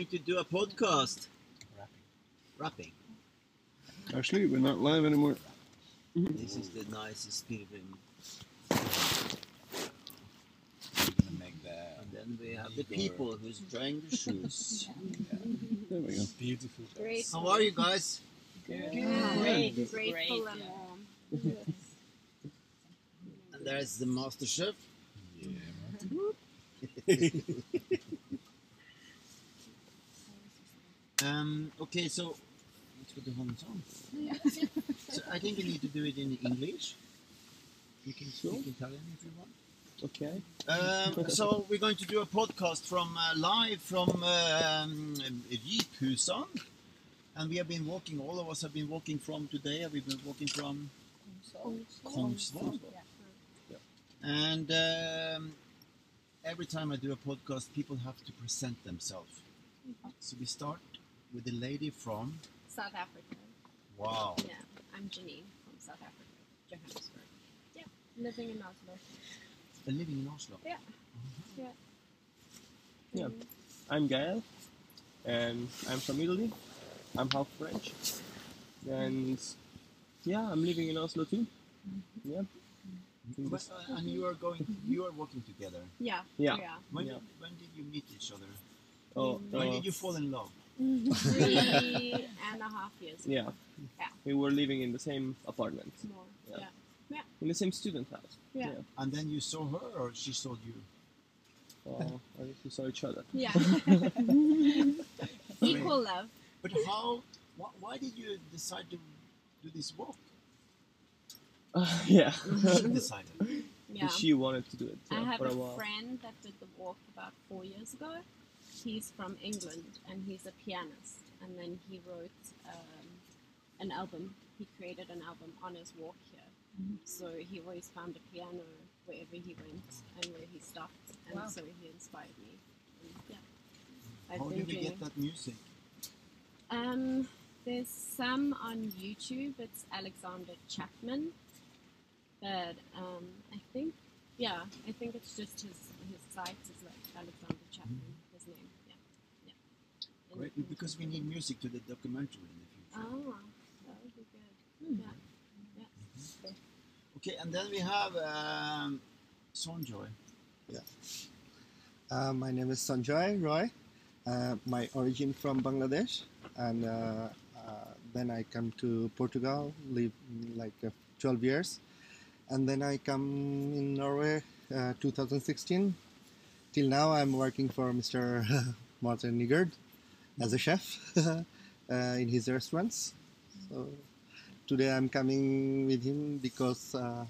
going to do a podcast? Wrapping. Actually, we're not live anymore. Mm-hmm. This is the nicest given. gonna make that And then we have the people who's drying the shoes. There we go. beautiful. Great. How are you guys? Great. Great. Grateful and warm. And there's the master chef. Yeah. Um, okay, so let's go to home song. so I think you need to do it in English. You can speak Italian if you want. Okay. Um, so we're going to do a podcast from uh, live from um, Riphusan, and we have been walking. All of us have been walking from today. We've been walking from Kongsvoll? And um, every time I do a podcast, people have to present themselves. So we start with the lady from South Africa. Wow. Yeah, I'm Janine from South Africa, Johannesburg. Yeah, living in Oslo. Uh, living in Oslo. Yeah. Yeah. Yeah. Mm, I'm Gael, and I'm from Italy. I'm half French, and yeah, I'm living in Oslo too. Yeah. But, uh, and you are going. You are working together. Yeah. Yeah. Yeah. When, Yeah. did, when did you meet each other? Oh, When uh, did you fall in love? Three and a half years. ago. yeah. Yeah. We were living in the same apartment, More. Yeah. Yeah. in the same student house. Yeah. And then you saw her, or she saw you? Oh, I guess we saw each other. Yeah. Equal love. But how? Why, why did you decide to do this walk? yeah. She decided. Yeah. She wanted to do it I uh, have for a a while. friend that did the walk about four years ago. He's from England and he's a pianist. And then he wrote um, an album. He created an album on his walk here. So he always found a piano wherever he went and where he stopped. And Wow. so he inspired me. And yeah. I've How been did you get that music? Um, there's some on YouTube. It's Alexander Chapman, but um, I think, yeah, I think it's just his his site is like Alexander Chapman, his name. Yeah, yeah. And Great, you can- because we need music to the documentary in the future. Oh, that would be good. Yeah, yeah. Okay, and then we have um, Sonjoy. Uh, my name is Sanjay Roy. Uh, my origin from Bangladesh, and uh, uh, then I come to Portugal, live mm, like uh, 12 years, and then I come in Norway uh, 2016. Till now, I'm working for Mr. Martin Nigard as a chef uh, in his restaurants. So today I'm coming with him because uh,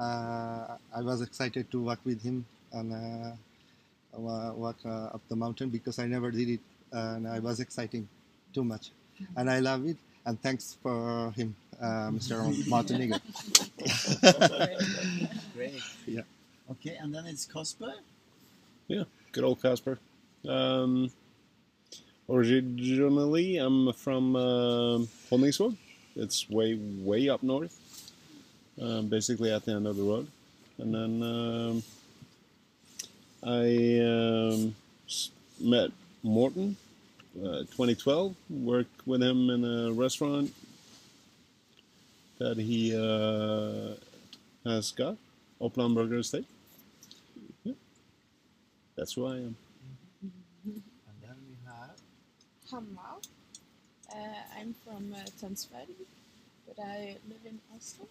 uh, I was excited to work with him and uh, wa- walk uh, up the mountain because I never did it and I was exciting too much and I love it and thanks for him uh, Mr. Martiniga Great. Yeah. Okay, and then it's Kasper. Good old Casper. Um, originally, I'm from uh, Honningsvåg. It's way, way up north. Um, basically at the end of the road. And then um, I um, met Morton, uh, 2012. Worked with him in a restaurant that he uh, has got, Opland Burger Estate. Yeah. That's who I am. And then we have Hanna. Uh, I'm from uh, Tønsberg, but I live in Oslo.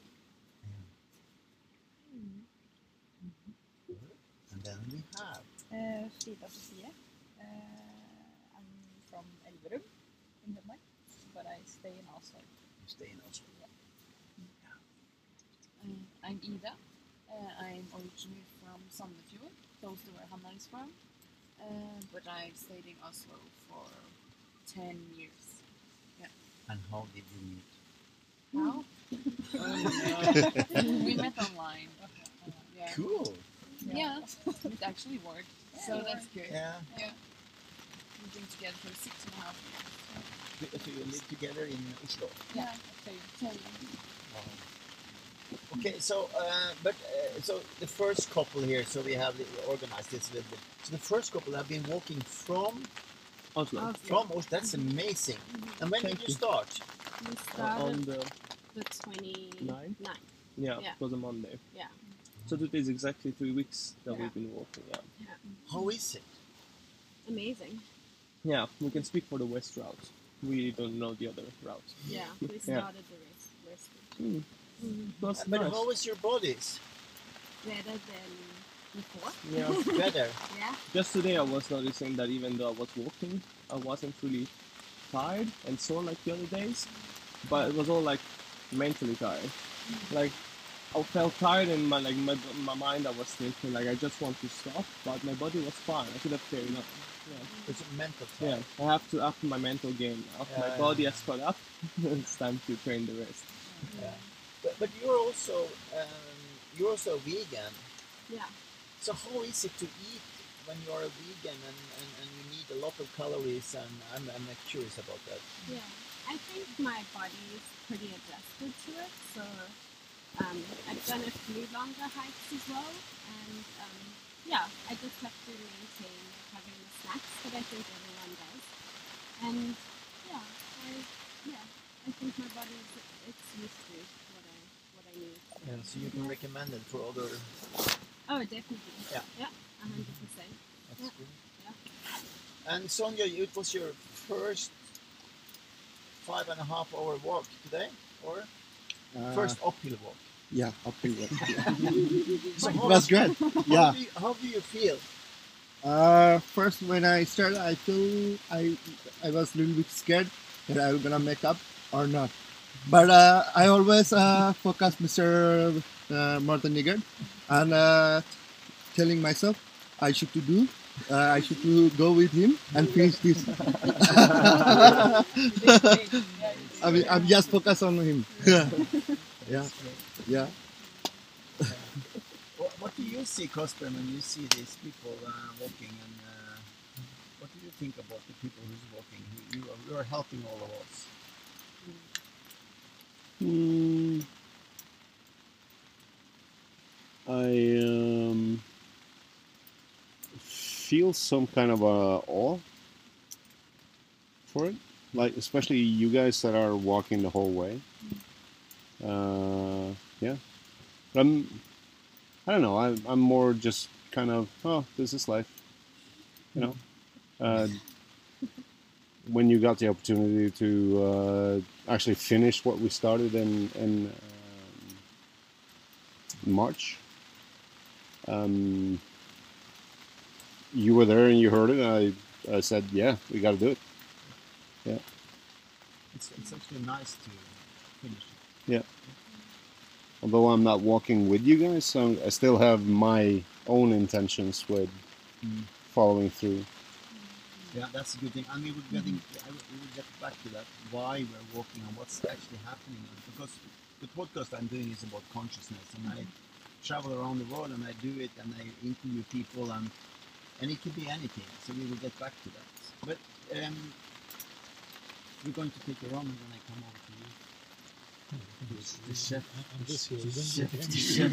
and then we have Uh, Frida Sofie. Uh, I'm from Elverum in Denmark, but I stay in Oslo. you stay in Oslo. Uh, I'm Ida. Uh, I'm originally from Sandefjord, close to where Hanna is from. Uh, but I stayed in Oslo for 10 years. Yeah. And how did you meet? How? we met online. Uh, yeah. Cool. Yeah, it actually worked. so that's good. Yeah. yeah. We've been together for six and a half years. So you live together in Oslo. Yeah, so ten. Okay, so uh, but uh, so the first couple here, so we have organized this a little bit. So the first couple have been walking from Oslo. Oslo. from Oslo. That's amazing. And when Thank did you you. start? We Uh, on the the 29th. Nine? Nine. yeah, Yeah. it was a Monday. Yeah. So today is exactly three weeks that Yeah. we've been walking. Yeah. How is it? Amazing. Yeah, we can speak for the west route. We don't know the other route. Yeah. We started the west route. Mm. It was But nice. how is your bodies? better than before. Yeah. Better. Yeah. Just today, I was noticing that even though I was walking, I wasn't really tired and sore like the other days, but it was all like mentally tired. Like I felt tired in my like my, my mind. I was thinking like I just want to stop, but my body was fine. I could have carried on. Yeah, It's a mental yeah. I have to up my mental game now. Yeah, my yeah, body yeah. has caught up. it's time to train the rest. Yeah, But, but you're also um, you're also vegan. Yeah. So how is it to eat when you're a vegan and, and, and you need a lot of calories? And I'm, I'm curious about that. Yeah, I think my body is pretty adjusted to it. So um, I've done a few longer hikes as well, and um, yeah, I just have to maintain having the snacks that I think everyone does. And yeah, I yeah, I think my body is it's used to what I what I need. And so you can recommend it for other. Definitely. Yeah. Yeah, hundred percent. That's Yeah. good. Yeah. And Sonia, it was your first five and a half hour walk today, or Uh, first uphill walk. Yeah, uphill walk. So It how, was great. how, Yeah. do you, how do you feel? Uh, first, when I started, I feel I I was a little bit scared that I was gonna make up or not. But uh, I always uh, focus Mr. Uh, Martin Nigard and uh, telling myself I should to do. Uh, I should to go with him and finish this. I mean, I'm just focused on him. yeah, yeah. What, what do you see, Cosper, when you see these people uh, walking? And uh, what do you think about the people who's walking? You, you, are, you are helping all of us. Hmm. I um, feel some kind of a awe for it, like especially you guys that are walking the whole way. Uh, yeah, but I'm. I don't know. I'm, I'm more just kind of oh, this is life, you know. Uh, when you got the opportunity to uh, actually finish what we started in in um, March. Um, you were there and you heard it. And I I said, yeah, we got to do it. It's, it's actually nice to finish it. Although I'm not walking with you guys, so I still have my own intentions with Mm. following through. Yeah, that's a good thing. And we will getting, I will, we will get back to that. Why we're walking and what's actually happening. Because the podcast I'm doing is about consciousness, and I travel around the world and I do it, and I interview people, and and it could be anything. So we will get back to that. But um, we're going to take a run when I come over to you. The chef, the chef.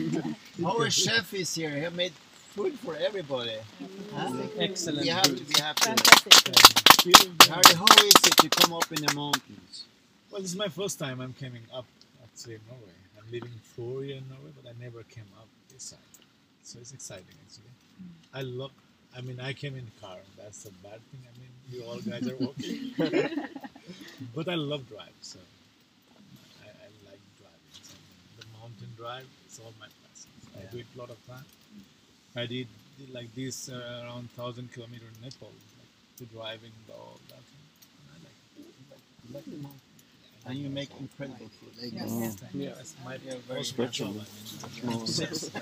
Our chef is here. He made food for everybody. Huh? Excellent. We have to, we have to. Fantastic. Harry, how is it to come up in the mountains? Well, this is my first time I'm coming up actually in Norway. I'm living four years in Norway, but I never came up this side. So it's exciting actually. I love. I mean, I came in car. That's a bad thing. I mean, you all guys are walking, but I love drive. So I, I like driving. So the mountain drive is all my passion. So I do it a lot of time. I did, did like this uh, around thousand kilometer in Nepal, like to driving the all that. And I like it. You like the mountains. And you make incredible food. Yes. Yeah. That's my Yeah, very special. Yes.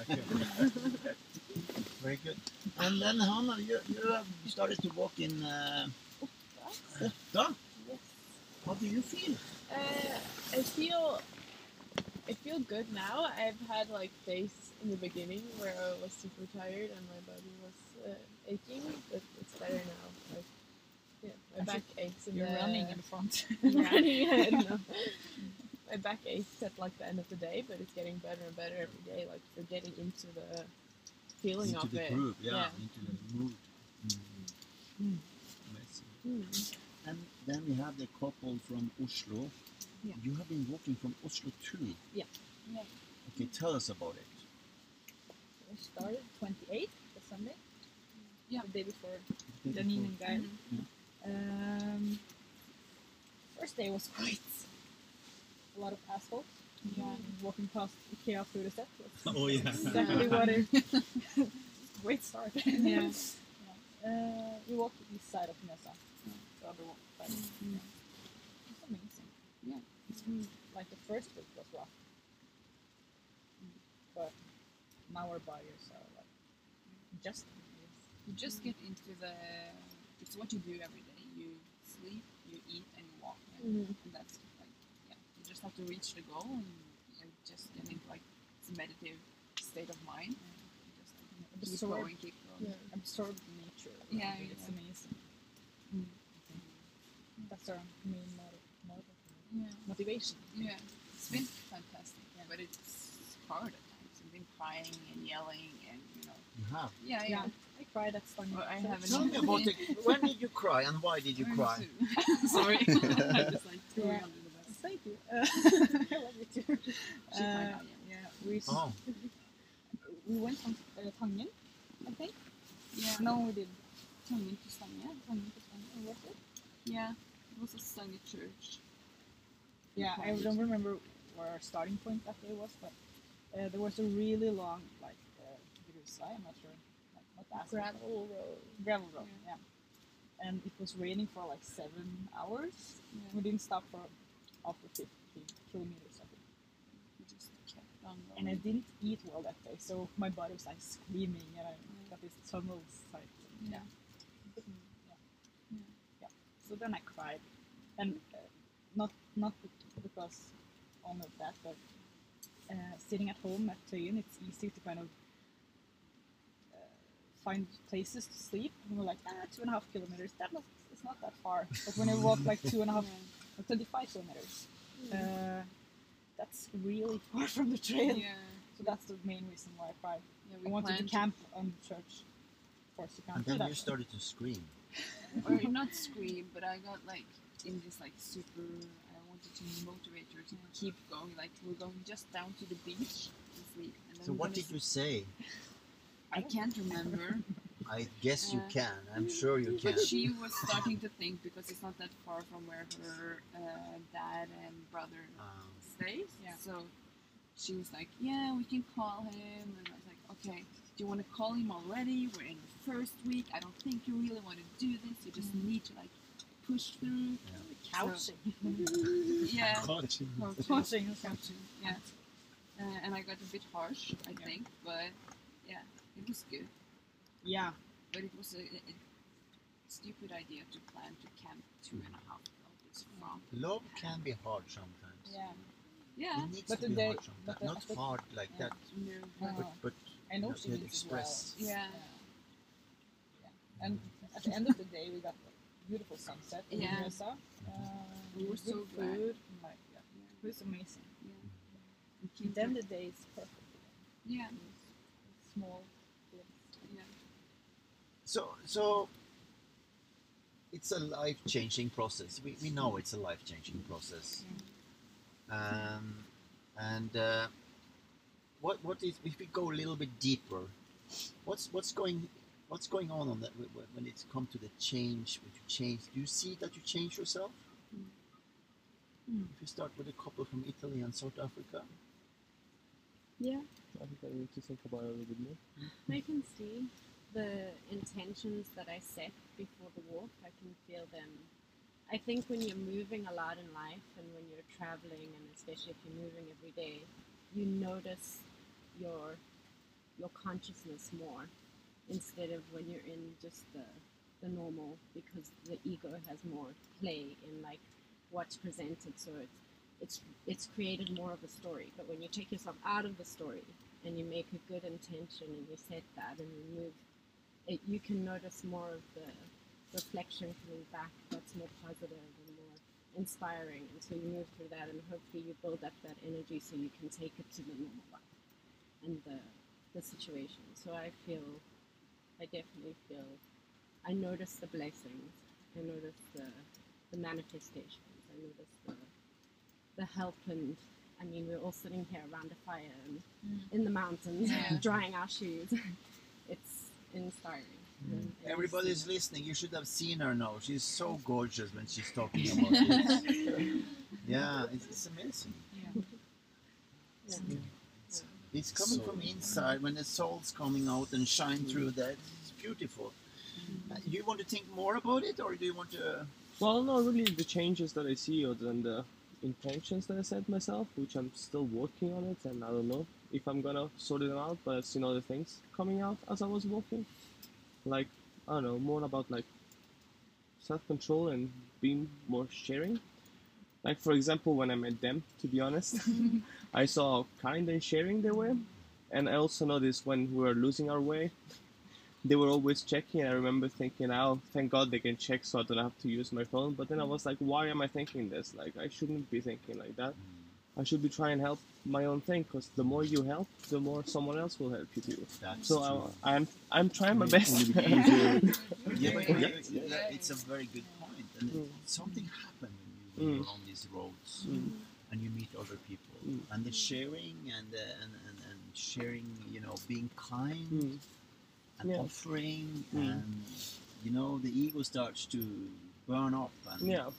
Very good. And then Hanna, you, you have started to walk in uh, Otta. How do you feel? Uh, I feel I feel good now. I've had like days in the beginning where I was super tired and my body was uh, aching, but it's better now. Like, yeah, my back aches and You're the, running in front. Running. I don't my back aches at like the end of the day, but it's getting better and better every day. Like we're getting into the feeling into of the it. groove, yeah, Yeah. into the mood. Mm. Amazing. Mm. And then we have the couple from Oslo. Yeah. You have been walking from Oslo too. Yeah. Yeah. Okay, tell us about it. We started 28th, the Sunday. Yeah. The day before Janine and Geir. Um, first day was quite a lot of asphalt. Yeah. Walking past IKEA Furuset was Oh yeah. exactly what it. Great start. Yeah. Uh, we walked the east side of Mjøsa. The other one side. Mm. It's amazing. Yeah. It's like the first week was rough. But now our bodies are like just You just get into the. It's what you do every day. You sleep, you eat, and you walk. And, Mhm. and that's like, yeah. You just have to reach the goal and, and just get into like it's a meditative state of mind. And you just like, keep Absorb. going, keep going. Yeah. absorb nature. Yeah, around you. it's amazing. Mm. That's our main motive, motive, Yeah. motivation. Yeah, it's been fantastic, yeah. but it's hard at times. I've been crying and yelling, and you know, You have. yeah, yeah. I cried at Stang. Well, I haven't- Tell me about it. When did you cry and why did you I'm cry? Sorry, I just like threw Yeah. under the bus. Thank you. Uh, I love you too. Uh, yeah. yeah, we Oh, we went from uh, Tangen, I think. Yeah, No, we did. Tangen to Stange. Tangen to Stange, was it? Yeah, it was a Stange church. Yeah, I don't remember where our starting point that day was, but uh, there was a really long like uh. I'm not sure, Gravel road. gravel road. Yeah. and it was raining for like seven hours. Yeah. We didn't stop for after 50 kilometers, I think. We just kept on going. And I didn't eat well that day, so my body was like screaming, and I got this tunnel sight. Yeah. Yeah. Yeah. Yeah. Yeah. So then I cried, and uh, not not because only of that, but uh, sitting at home at Tøyen, it's easy to kind of find places to sleep. And we're like, ah, two and a half kilometers. That not, it's not that far. But when you walk like two and a half, or 25 kilometers, uh, that's really far from the trail. Yeah. So that's the main reason why I cried. Yeah, I we wanted to camp on the church. Of course, you can't and do then that. you started to scream. or not scream, but I got like in this like super. I wanted to motivate her to keep going. Like we're going just down to the beach to sleep. And then So what gonna did you say? I can't remember, I guess you Uh, can. I'm sure you can. but she was starting to think because it's not that far from where her uh, dad and brother Um, stays. Yeah. So she was like, "Yeah, we can call him." And I was like, "Okay, do you want to call him already? We're in the first week. I don't think you really want to do this. You just need to like push through." Couching. Yeah. Coaching. Coaching. Couching. Coaching, Yeah. Uh, and I got a bit harsh, I Yeah. think, but yeah, it was good. Yeah. But it was a, a, a stupid idea to plan to camp two and a half kilometers from. love can be hard sometimes. Yeah. Yeah. It needs But to the be day- hard sometimes. but Not but- hard like Yeah. that, No, Uh, but but I know you she can needs as express. well. Yeah. Yeah. And at the end of the day, we got a beautiful sunset in Yeah. Mjøsa. Uh, We were good so glad. food. Like, yeah, it was amazing. yeah. We And then the day is perfect. yeah, Small glimpse. yeah. So so it's a life changing process. We, we know it's a life changing process. Um, and uh, what what is if we go a little bit deeper? What's what's going what's going on on that wh- wh- when it's come to the change? When you change, do you see that you change yourself? Mm. If you start with a couple from Italy and South Africa, Yeah, I think I need to think about it a little bit more. I can see the intentions that I set before the walk. I can feel them. I think when you're moving a lot in life and when you're traveling, and especially if you're moving every day, you notice your your consciousness more instead of when you're in just the the normal because the ego has more play in like what's presented. So it's it's it's created more of a story. But when you take yourself out of the story and you make a good intention and you set that and you move, it, you can notice more of the reflection coming back that's more positive and more inspiring until you move through that, and hopefully you build up that energy so you can take it to the normal life and the the situation. So I feel, I definitely feel, I notice the blessings. I notice the the manifestations. I notice the the help and. I mean, we're all sitting here around a fire and mm. in the mountains, Yeah. drying our shoes. it's inspiring. Mm-hmm. And every Everybody's listening. You should have seen her now. She's so gorgeous when she's talking about this. yeah, it's, it's amazing. Yeah. It's coming from inside when the soul's coming out and shine mm-hmm. through that. It's beautiful. Mm-hmm. Uh, you want to think more about it, or do you want to? Well, not really the changes that I see other than the intentions that I set myself, which I'm still working on it, and I don't know if I'm gonna sort it out. But I've seen other things coming out as I was walking, like I don't know, more about like self-control and being more sharing. Like for example, when I met them, to be honest, I saw how kind and sharing they were, and I also noticed when we were losing our way, they were always checking. I remember thinking, "Oh, thank God they can check, so I don't have to use my phone." But then I was like, "Why am I thinking this? Like, I shouldn't be thinking like that. I should be trying to help my own thing, because the more you help, the more someone else will help you too." That's So true. I, I'm I'm trying my best. yeah, but, yeah, Yeah. it's a very good point. And Mm. something happened when you Mm. were on these roads Mm. and you meet other people, Mm. and the sharing and, uh, and, and and sharing, you know, being kind Mm. Yeah. offering, Mm. and you know, the ego starts to burn up, and Yeah,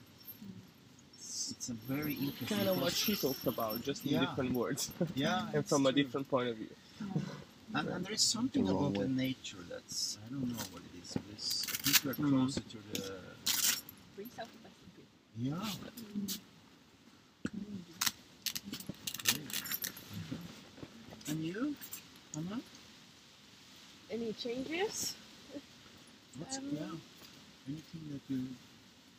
it's, it's a very interesting. kind of what she talked about, just in Yeah. different words Yeah, and from a different point of view. And, and there is something The wrong about the nature that's I don't know what it is. But it's, I think we're Mm. closer to the Brings out the best in people. yeah. Great. And you, Anna? Any changes? What's Um, yeah? Anything that you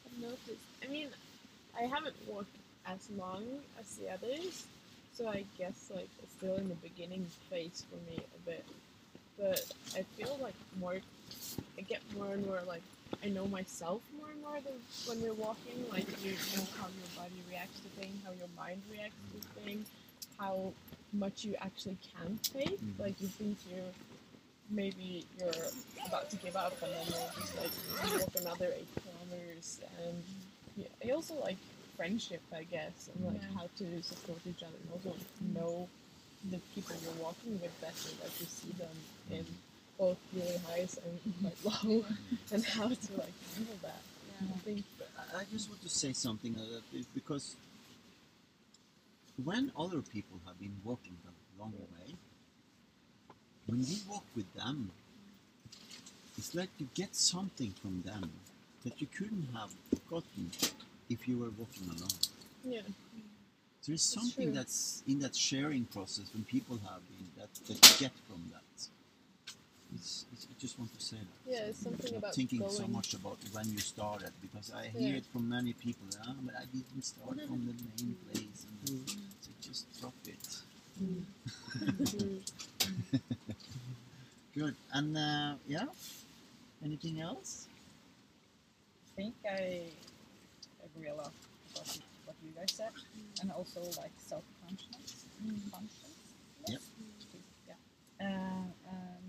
I've noticed. I mean, I haven't walked as long as the others, so I guess like it's still in the beginning phase for me a bit. But I feel like more, I get more and more like I know myself more and more than when you're walking. Like you know how your body reacts to things, how your mind reacts to things, how much you actually can take. Mhm. Like you've been through. Maybe you're about to give up, and then you're just like walk another eight kilometers. And yeah, I also like friendship, I guess, and like Yeah. how to support each other, and also know the people you're walking with better. Like you see them in both really highs and mm-hmm. quite low, and how to like handle that. I think I- I just want to say something that is because when other people have been walking the long way, when you walk with them, it's like you get something from them that you couldn't have gotten if you were walking alone. yeah, There is something true. that's in that sharing process when people have been that, that you get from that. It's, it's, I just want to say that. yeah. It's something not about thinking going. so much about when you started because I hear Yeah. it from many people. Ah, but I didn't start from the main place, and Mm. so just drop it. Mm. Good. And uh, yeah, anything else? I think I agree a lot about what you guys said, and also like self consciousness. Consciousness. Yep. Yeah. Uh, um,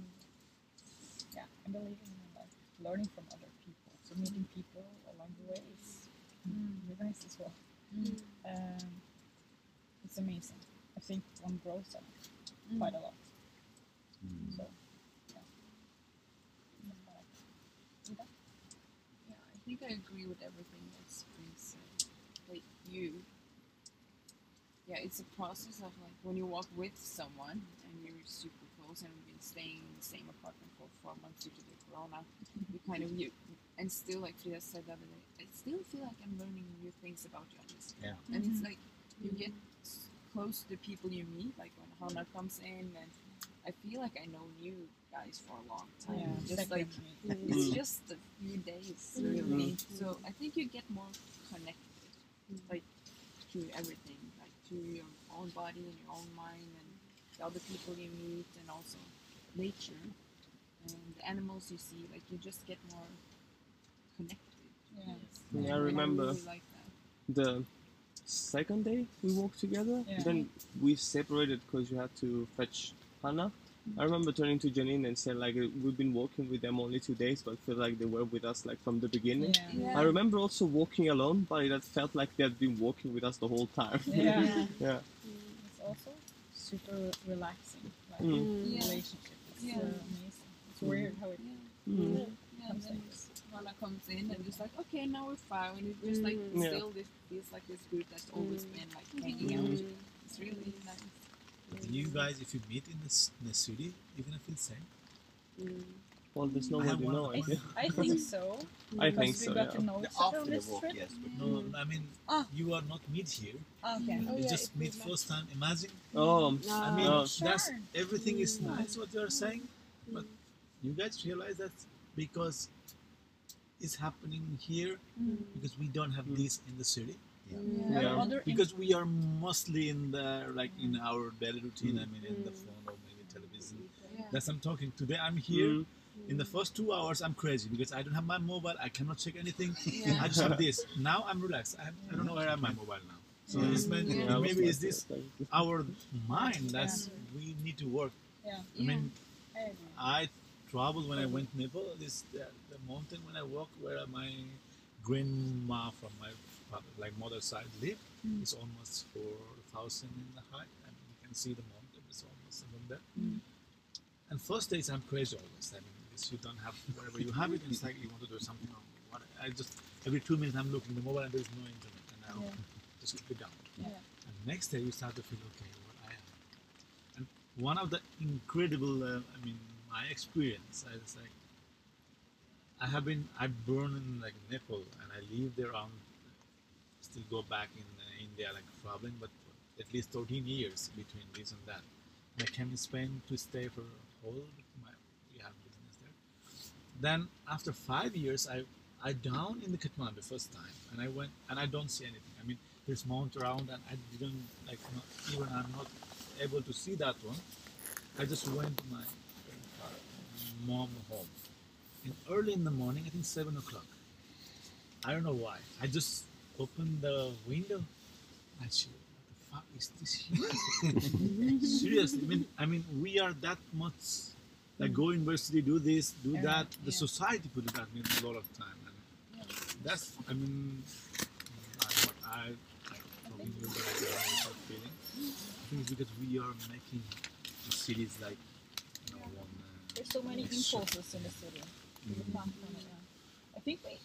yeah, I believe in like learning from other people. So meeting people along the way is really nice as well. Um, it's amazing. I think one grows on it quite a lot. Mm. So, yeah. That's I think. Yeah, I think I agree with everything that Spring said. Like you, yeah, it's a process of like when you walk with someone and you're super close and we've been staying in the same apartment for four months due to the corona. You kind of you, and still like Frida said the other day, I still feel like I'm learning new things about you on this. Yeah. And it's like you get s- close to the people you meet, like when Hannah comes in and. I feel like I know you guys for a long time. Yeah, just second like meeting. it's Mm. just a few days, really. So I think you get more connected, like to everything, like to your own body and your own mind, and the other people you meet, and also nature and the animals you see. Like you just get more connected. Yeah. Yeah, I remember- really like that. the second day we walked together. Yeah. Then we separated because you had to fetch Hannah. I remember turning to Janine and saying like we've been walking with them only two days, but feel like they were with us like from the beginning. Yeah. Yeah. I remember also walking alone, but it felt like they had been walking with us the whole time. Yeah. Yeah. yeah. It's also super relaxing, like Mm. Relationship. It's Yeah. uh, amazing. It's weird how it Yeah. Mm. Yeah, and comes then like Hannah comes in and just like, okay, now we're fine. And it's just like. Yeah. still this feels like this group that's always Mm. been like hanging out. It's really nice. You guys, if you meet in the, in the city, you're gonna feel same. Mm. Well, there's no I way have to one- know. I. I think so. I think so. got Yeah. to know The after the this walk, trip. yes. But No, I mean, Ah. you are not meet here. Okay. Oh, you yeah, just meet first time. Imagine. Oh, I mean, Oh. that's Sure. everything is Mm. nice what you're saying, but you guys realize that because it's happening here because we don't have Mm. this in the city. There Yeah. are Because we are mostly in the like in our daily routine. I mean, in the Mm. phone or maybe television. Yeah. That's I'm talking today. I'm here. Mm. In the first two hours, I'm crazy because I don't have my mobile. I cannot check anything. Yeah. I just have this. Now I'm relaxed. I, I don't know where I have my mobile now. So it's meant, Yeah, I maybe like it's this our mind that's we need to work. Yeah, I mean, I Traveled when I went Nepal. This the, the mountain when I walk where my grandma from my father, like mother side live is almost four thousand in the height, and you can see the mountain. It's almost above there. And first days I'm crazy always. I mean, you don't have whatever you have it, it's like you want to do something. What, I just every two minutes I'm looking the mobile and there's no internet, and I Yeah. just keep it down. Yeah. And next day you start to feel okay, what I am. And one of the incredible, uh, I mean, my experience, I was like, I have been, I born in like Nepal, and I lived around, still go back in uh, India, like traveling, but at least 13 years between this and that. And I came to Spain to stay for a whole, my, we have business there. Then after five years, I I down in the Kathmandu first time, and I went and I don't see anything. I mean, there's mount around, and I didn't like not, even I'm not able to see that one. I just went to my mom home, and early in the morning, I think seven o'clock. I don't know why. I just opened the window. I said, "What the fuck is this here?" Seriously, I mean, I mean, we are that much like go university, do this, do Yeah, that. The yeah. society put it that in a lot of time, and that's, I mean, I, what I, I talking to you, but I don't know what I'm feeling. I think it's because we are making the cities like, you know, one. Uh, There's so many It's impulses in the city. You can't kind of, yeah. I think we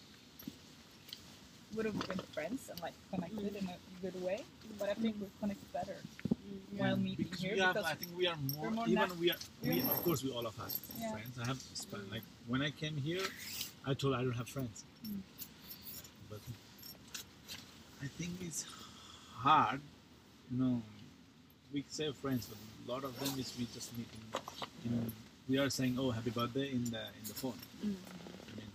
would have been friends and like connected in a good way, but I think mm-hmm. we're connected better mm-hmm. while meeting because here we have, because I think we are more, more even nat- we are, we, we're- of course we all of us Yeah. friends. I have spent like when I came here, I told I don't have friends, Mm. but I think it's hard. you know, we say friends, but a lot of them is we just meet in, in we are saying oh happy birthday in the in the phone. Mm. I mean,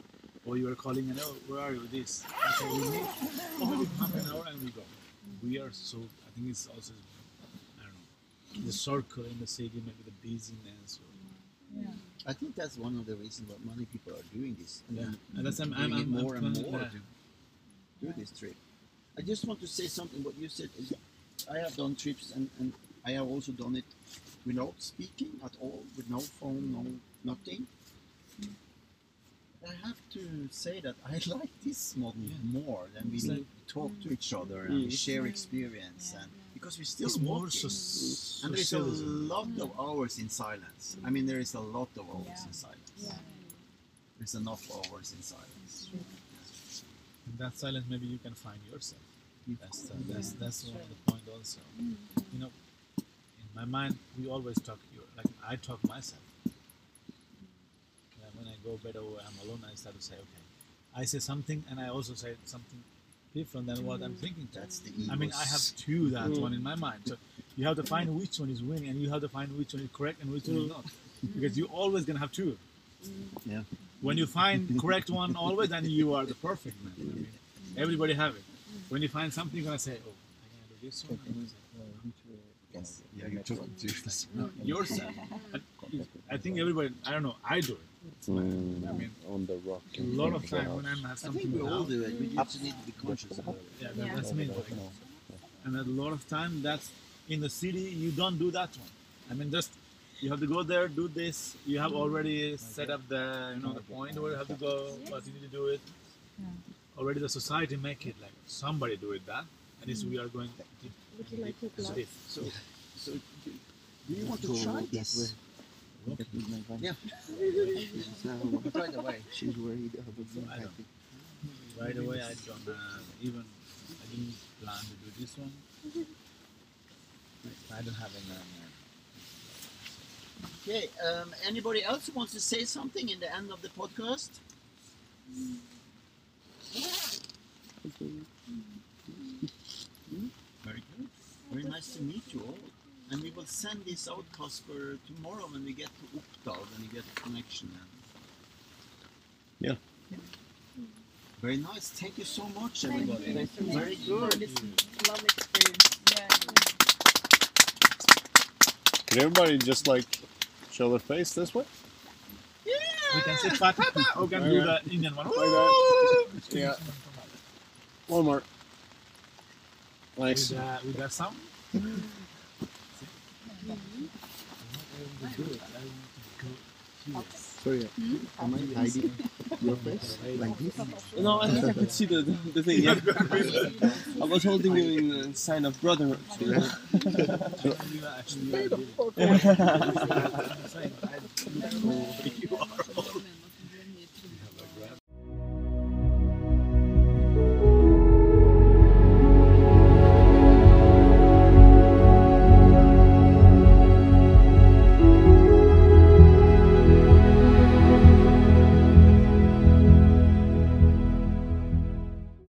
or you are calling and oh where are you? This okay, we meet for maybe half an hour and we go. We are so I think it's also I don't know the circle in the city, maybe the busyness. Or, yeah. I think that's one of the reasons why many people are doing this. I Yeah. mean, And that's- I'm- doing I'm- it I'm- more I'm and more yeah. to do this trip. I just want to say something. What you said is, I have done trips and, and I have also done it without speaking at all, with no phone, no nothing. I have to say that I like this model Yeah. more than we mm-hmm. like- talk to each other and we Mm. share experience and because we still it's more walking. so, and there's a socialism. lot of mm. hours in silence. I mm. mean, there is a lot of hours Yeah. in silence. Yeah. There's enough hours in silence. In that silence, maybe you can find yourself. Mm. That's the, that's Yeah, that's one of the point also. You know, in my mind, we always talk. you- Like I talk myself. When I go bed or I'm alone, I start to say, okay, I say something, and I also say something different than what I'm thinking. That's the I mean, I have two that Mm. one in my mind. So you have to find which one is winning, and you have to find which one is correct and which one is not, because you're always gonna have two. Yeah. When you find correct one always, then you are the perfect man. I mean, everybody have it. When you find something, you're gonna say, "Oh, I'm gonna do this one." I'm gonna say, Yes. Yeah, you're talking to No, yourself. I, I think everybody. I don't know. I do it. Mm, I mean, on the rock. a lot of the time when. I'm at I something think we all do it. We just need to be conscious about it. yeah, that, Yeah. that's me. Like, and a lot of time that's in the city you don't do that one i mean just you have to go there do this you have already set up the you know the point where you have to go but you need to do it already the society make it like somebody do it that and this we are going to Would you like your do gloves? So, so do, do you want to try this? way. Yeah. So Right away. she's worried about me, I I don't- think. right away i don't uh, even i didn't plan to do this one i don't have any Okay. Um, anybody else who wants to say something in the end of the podcast? Very good. Very nice to meet you all. And we will send this out, Casper, tomorrow when we get to Oppdal, when we get the connection. Yeah. Very nice. Thank you so much, Thank everybody. you so much. Very good. this lovely experience. Yeah. Can everybody just like show their face this way? we can say fat we can do the indian one Yeah. One more. Thanks. with, uh, with that sound Sorry, am I hiding your face like this? No, I think I could see the, the, the thing. Yeah. I was holding you in a sign of brotherhood. You actually, uh, did it.